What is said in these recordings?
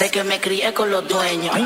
De que me crié con los dueños.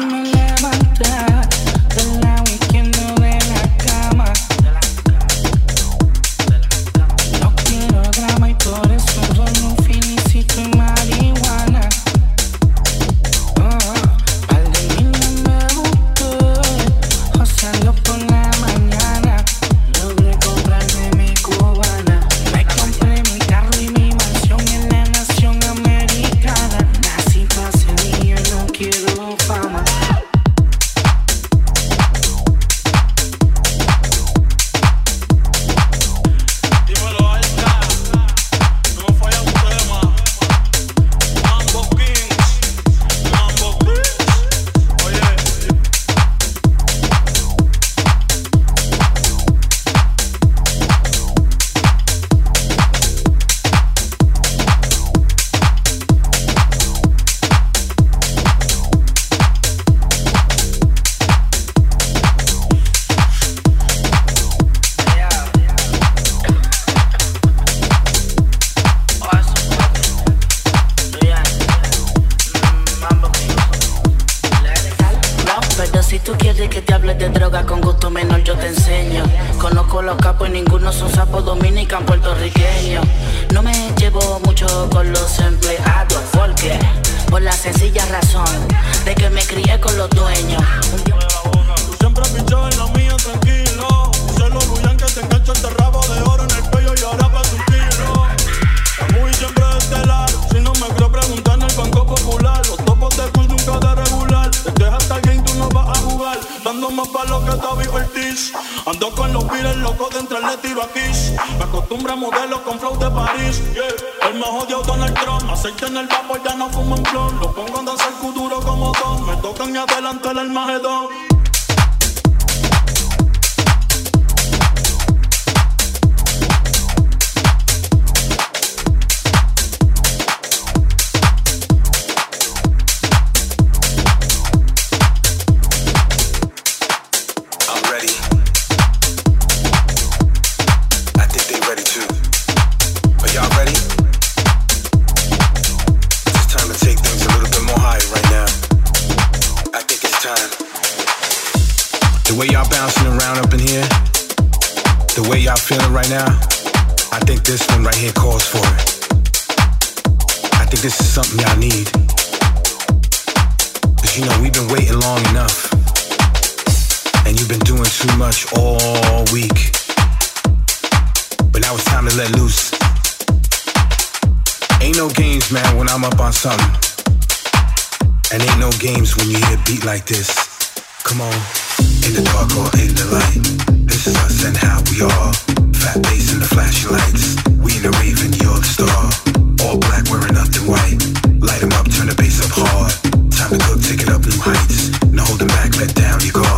Pires locos de entre le tiro a Kiss. Me acostumbro a modelos con flow de París. Yeah. El más odiado Donald Trump. Aceite en el vapor, ya no fumo en flor. Lo pongo a danzar duro como don. Me tocan y adelante el Armagedón. Feeling right now, I think this one right here calls for it. I think this is something y'all need. Cause you know, we've been waiting long enough and you've been doing too much all week. But now it's time to let loose. Ain't no games, man, when I'm up on something. And ain't no games when you hear a beat like this. Come on. In the dark or in the light. This is us and how we are. Fat bass and the flashing lights. We in the rave and you're the star. All black wearing nothing white. Light 'em up, turn the bass up hard. Time to cook, take it up new heights. No holding back, let down your guard.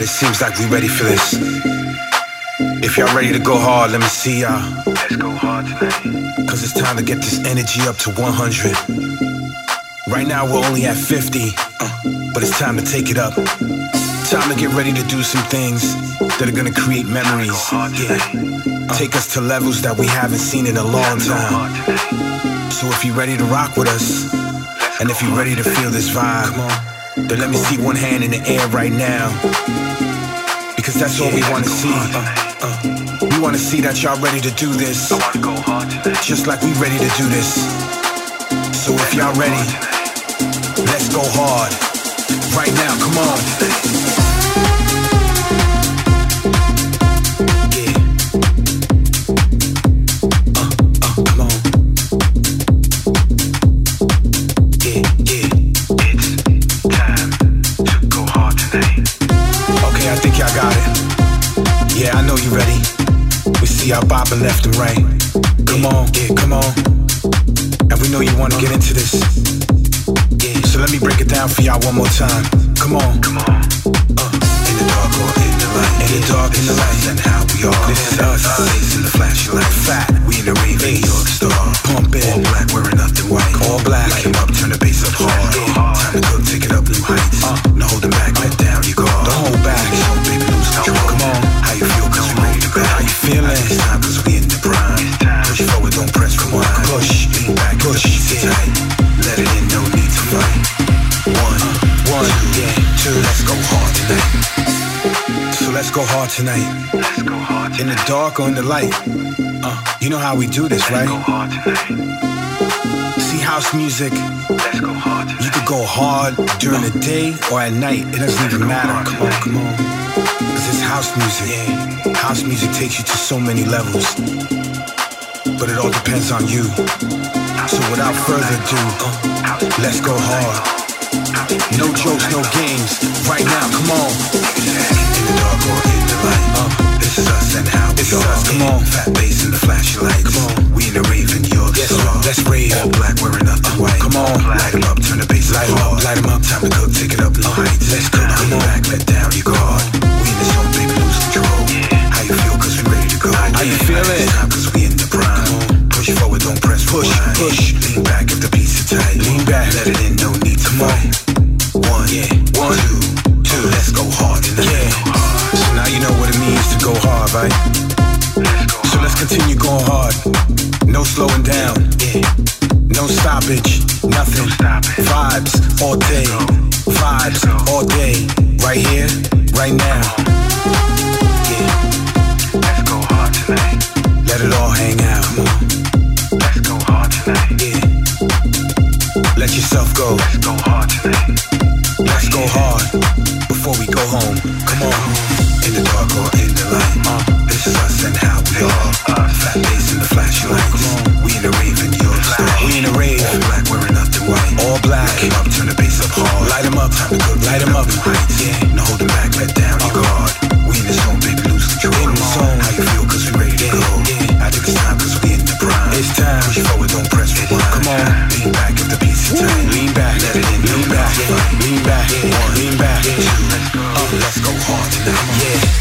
It seems like we ready for this. If y'all ready to go hard, let me see y'all. Let's go hard tonight. Cause it's time to get this energy up to 100. Right now we're only at 50, uh, but it's time to take it up. Time to get ready to do some things that are gonna create memories. Yeah. Take us to levels that we haven't seen in a long time. So if you're ready to rock with us, and if you're ready to feel this vibe, then let me see one hand in the air right now. Because that's all we wanna see. Uh, uh. We wanna see that y'all ready to do this. Just like we ready to do this. So if y'all ready, let's go hard. Right now, come on. See left and right. Come on, yeah, come on. And we know you wanna get into this. Yeah, so let me break it down for y'all one more time. Come on, come on. Uh, in the dark or in the light. In the dark, in the light, and how we are. This is us. Face in the flashing light. Fat. We in the rave, New York star. Pumping. All black, wearing nothing white. All black. Light 'em up, turn the bass up hard. Time to cook, take it up new heights. Uh, no holding back, let's go hard tonight. Let's go hard In the dark or in the light. Uh, you know how we do this, Let's go right? hard tonight. See house music. Let's go hard tonight. You could go hard during the day or at night. It doesn't even matter. Come on, come on. Cause it's house music. Yeah. House music takes you to so many levels. But it all depends on you. So without further ado, uh, let's go hard. No jokes, no games. Right now, come on. Let's rave. All black, wearing nothing white. come on. Light 'em up, turn the bass Light 'em hard. light 'em up. Time to cook, take it up new let's go, in the zone, baby, lose control. How you feel, cause we ready to go. How you feeling? It's time, cause we in the prime. Push forward, don't press Push, push. Lean back if the beats tight. Lean back. Let it in, no need to fight. One, yeah, you know what it means to go hard, right? So let's continue going hard. No slowing down. No stoppage. Nothing. Vibes all day. Vibes all day. Right here, right now. Let's go hard tonight. Let it all hang out. Let's go hard tonight. Let yourself go. Let's go hard tonight. Let's go hard before we go home. Come on. In the dark or in the light. Uh, this is us and how we are. Fat bass in the flashing lights. Come on. We in the rave in York star. We in the rave. All black, wearing nothing white. All black. 'em up, turn the bass up hard. Light 'em up. Time to cook, Light 'em up. heights. Yeah. No holding back, let down your guard. We in the zone, baby, lose control. In the zone. How you feel, cause we ready to go. I think it's time, cause we in the prime. It's time. Push forward, don't press rewind. Come on. Lean back if the beats are tight. Back. Lean back. go. Uh, let's go hard tonight. Yeah.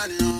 shining on.